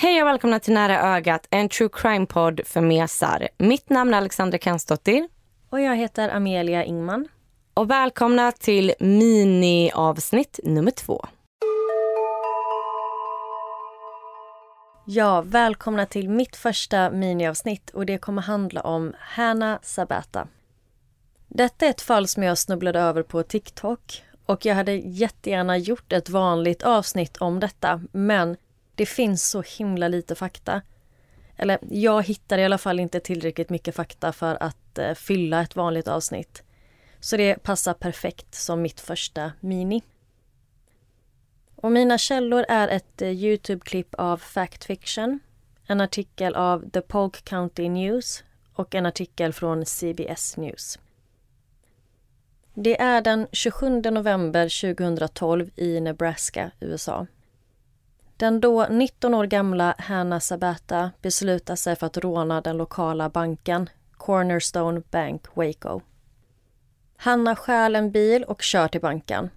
Hej och välkomna till Nära ögat, en true crime-podd för mesar. Mitt namn är Alexandra Kansdottir. Och jag heter Amelia Ingman. Och välkomna till mini-avsnitt nummer två. Ja, välkomna till mitt första miniavsnitt och det kommer handla om Hanna Sabata. Detta är ett fall som jag snubblade över på TikTok och jag hade jättegärna gjort ett vanligt avsnitt om detta men det finns så himla lite fakta. Eller jag hittar i alla fall inte tillräckligt mycket fakta för att eh, fylla ett vanligt avsnitt. Så det passar perfekt som mitt första mini. Och mina källor är ett eh, Youtube-klipp av Fact Fiction, en artikel av The Polk County News och en artikel från CBS News. Det är den 27 november 2012 i Nebraska, USA. Den då 19 år gamla Hanna Sabata beslutar sig för att råna den lokala banken Cornerstone Bank Waco. Hanna stjäl en bil och kör till banken.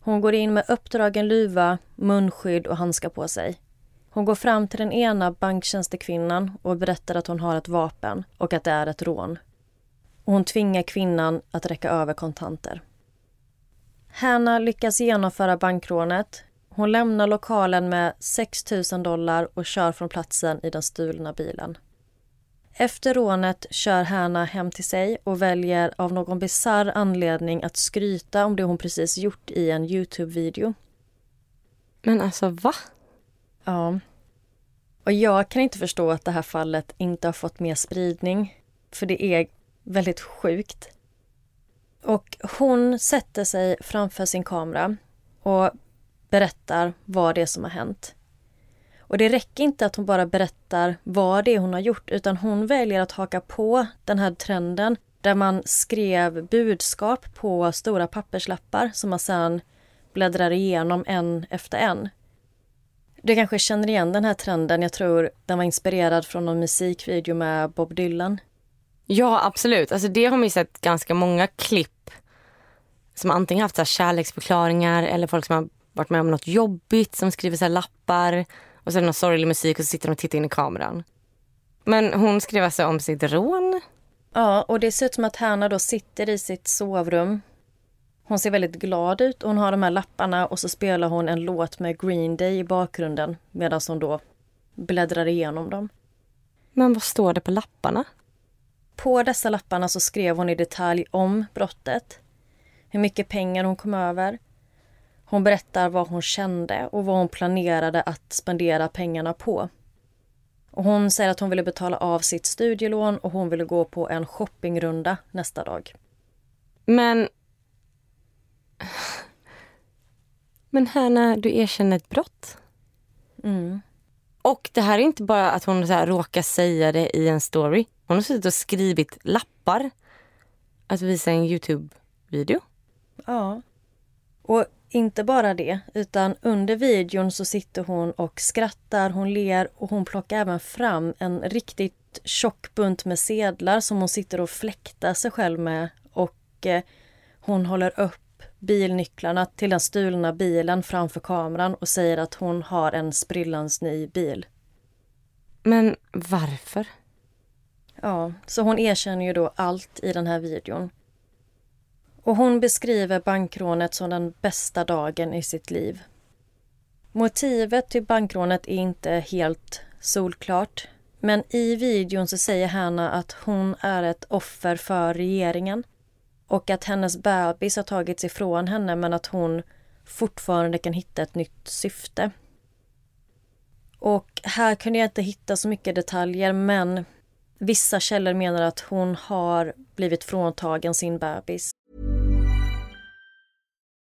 Hon går in med uppdragen luva, munskydd och handskar på sig. Hon går fram till den ena banktjänstekvinnan och berättar att hon har ett vapen och att det är ett rån. Hon tvingar kvinnan att räcka över kontanter. Hanna lyckas genomföra bankrånet hon lämnar lokalen med 6 000 dollar och kör från platsen i den stulna bilen. Efter rånet kör Hanna hem till sig och väljer av någon bizarr anledning att skryta om det hon precis gjort i en Youtube-video. Men alltså, va? Ja. Och jag kan inte förstå att det här fallet inte har fått mer spridning. För det är väldigt sjukt. Och hon sätter sig framför sin kamera och berättar vad det är som har hänt. Och det räcker inte att hon bara berättar vad det är hon har gjort utan hon väljer att haka på den här trenden där man skrev budskap på stora papperslappar som man sedan bläddrar igenom en efter en. Du kanske känner igen den här trenden. Jag tror den var inspirerad från någon musikvideo med Bob Dylan. Ja, absolut. Alltså det har man ju sett ganska många klipp som antingen haft så kärleksförklaringar eller folk som har varit med om något jobbigt som skriver så lappar och sen någon sorglig musik och så sitter de och tittar in i kameran. Men hon skrev alltså om sitt rån. Ja, och det ser ut som att Hanna då sitter i sitt sovrum. Hon ser väldigt glad ut och hon har de här lapparna och så spelar hon en låt med Green Day i bakgrunden medan hon då bläddrar igenom dem. Men vad står det på lapparna? På dessa lapparna så skrev hon i detalj om brottet. Hur mycket pengar hon kom över, hon berättar vad hon kände och vad hon planerade att spendera pengarna på. Och hon säger att hon ville betala av sitt studielån och hon ville gå på en shoppingrunda nästa dag. Men... Men Hanna, du erkänner ett brott. Mm. Och det här är inte bara att hon så här råkar säga det i en story. Hon har suttit och skrivit lappar att visa en Youtube-video. Ja. Och inte bara det, utan under videon så sitter hon och skrattar, hon ler och hon plockar även fram en riktigt tjock bunt med sedlar som hon sitter och fläktar sig själv med och eh, hon håller upp bilnycklarna till den stulna bilen framför kameran och säger att hon har en sprillans ny bil. Men varför? Ja, så hon erkänner ju då allt i den här videon. Och hon beskriver bankrånet som den bästa dagen i sitt liv. Motivet till bankrånet är inte helt solklart. Men i videon så säger Hanna att hon är ett offer för regeringen och att hennes bebis har tagits ifrån henne men att hon fortfarande kan hitta ett nytt syfte. Och här kunde jag inte hitta så mycket detaljer men Vissa källor menar att hon har blivit fråntagen sin bebis.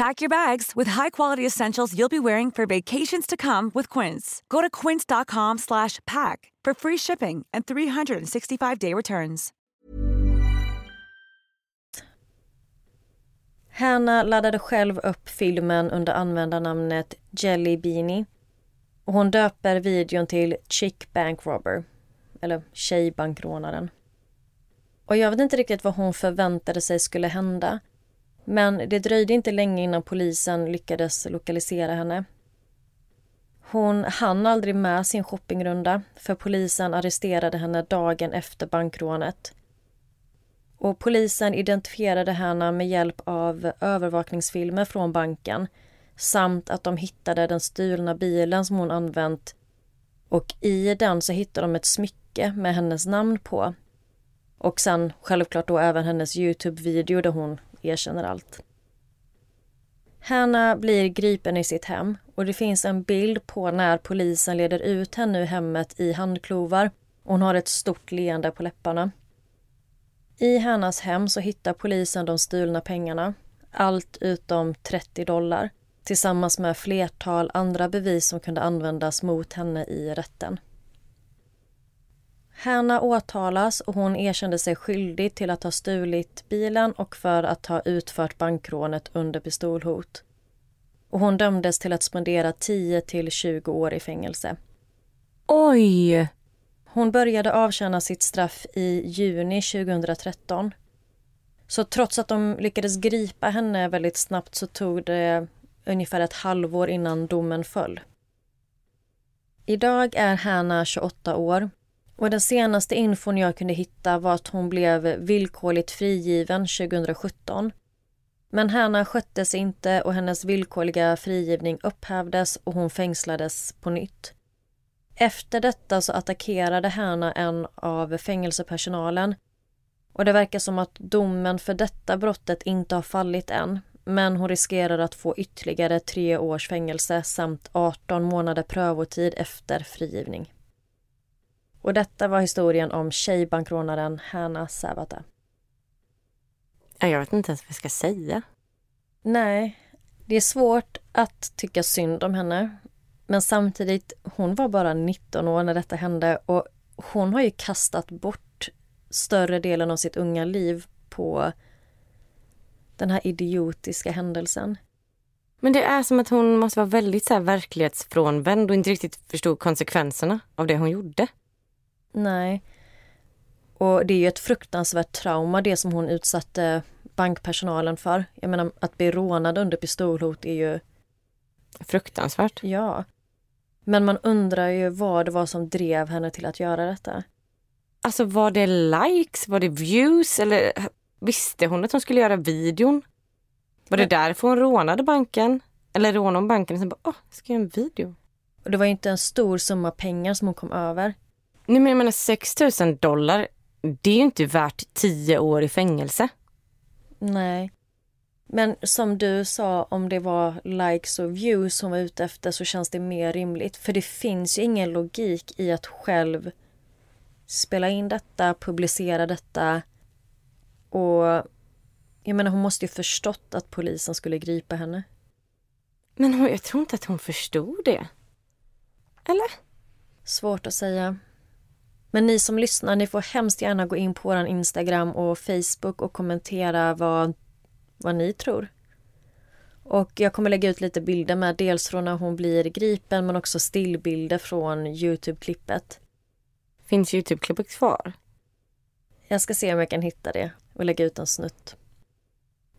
Pack your bags with high-quality essentials you'll be wearing for vacations to come with Quince. Go to quince.com slash pack for free shipping and 365-day returns. Hanna laddade själv upp filmen under användarnamnet Jelly Beanie. Och hon döper videon till Chick Bank Robber, eller Tjejbankrånaren. Och jag vet inte riktigt vad hon förväntade sig skulle hända. Men det dröjde inte länge innan polisen lyckades lokalisera henne. Hon hann aldrig med sin shoppingrunda för polisen arresterade henne dagen efter bankrånet. Och polisen identifierade henne med hjälp av övervakningsfilmer från banken samt att de hittade den stulna bilen som hon använt och i den så hittade de ett smycke med hennes namn på. Och sen självklart då även hennes Youtube-video där hon erkänner allt. Hanna blir gripen i sitt hem och det finns en bild på när polisen leder ut henne ur hemmet i handklovar. Hon har ett stort leende på läpparna. I Hannas hem så hittar polisen de stulna pengarna, allt utom 30 dollar tillsammans med flertal andra bevis som kunde användas mot henne i rätten. Hanna åtalas och hon erkände sig skyldig till att ha stulit bilen och för att ha utfört bankrånet under pistolhot. Och hon dömdes till att spendera 10 till 20 år i fängelse. Oj! Hon började avtjäna sitt straff i juni 2013. Så trots att de lyckades gripa henne väldigt snabbt så tog det ungefär ett halvår innan domen föll. Idag är Hanna 28 år och den senaste infon jag kunde hitta var att hon blev villkorligt frigiven 2017. Men Hanna skötte sig inte och hennes villkorliga frigivning upphävdes och hon fängslades på nytt. Efter detta så attackerade Hanna en av fängelsepersonalen och det verkar som att domen för detta brottet inte har fallit än men hon riskerar att få ytterligare tre års fängelse samt 18 månader prövotid efter frigivning. Och detta var historien om tjejbankrånaren Hanna Sabata. Jag vet inte ens vad jag ska säga. Nej, det är svårt att tycka synd om henne. Men samtidigt, hon var bara 19 år när detta hände och hon har ju kastat bort större delen av sitt unga liv på den här idiotiska händelsen. Men det är som att hon måste vara väldigt så här verklighetsfrånvänd och inte riktigt förstod konsekvenserna av det hon gjorde. Nej. Och det är ju ett fruktansvärt trauma det som hon utsatte bankpersonalen för. Jag menar att bli rånad under pistolhot är ju... Fruktansvärt. Ja. Men man undrar ju vad det var som drev henne till att göra detta. Alltså var det likes, var det views eller visste hon att hon skulle göra videon? Var det därför hon rånade banken? Eller rånade hon banken och sen bara, åh, jag ska göra en video. Och det var ju inte en stor summa pengar som hon kom över. Nej men jag menar 6 000 dollar, det är ju inte värt 10 år i fängelse. Nej. Men som du sa, om det var likes och views hon var ute efter så känns det mer rimligt. För det finns ju ingen logik i att själv spela in detta, publicera detta och jag menar hon måste ju förstått att polisen skulle gripa henne. Men hon, jag tror inte att hon förstod det. Eller? Svårt att säga. Men ni som lyssnar, ni får hemskt gärna gå in på vår Instagram och Facebook och kommentera vad, vad ni tror. Och jag kommer lägga ut lite bilder med dels från när hon blir gripen men också stillbilder från Youtube-klippet. Finns Youtube-klippet kvar? Jag ska se om jag kan hitta det och lägga ut en snutt.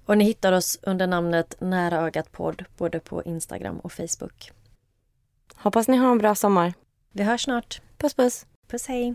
Och ni hittar oss under namnet Nära ögat podd både på Instagram och Facebook. Hoppas ni har en bra sommar. Vi hörs snart. Puss puss. Puss hej!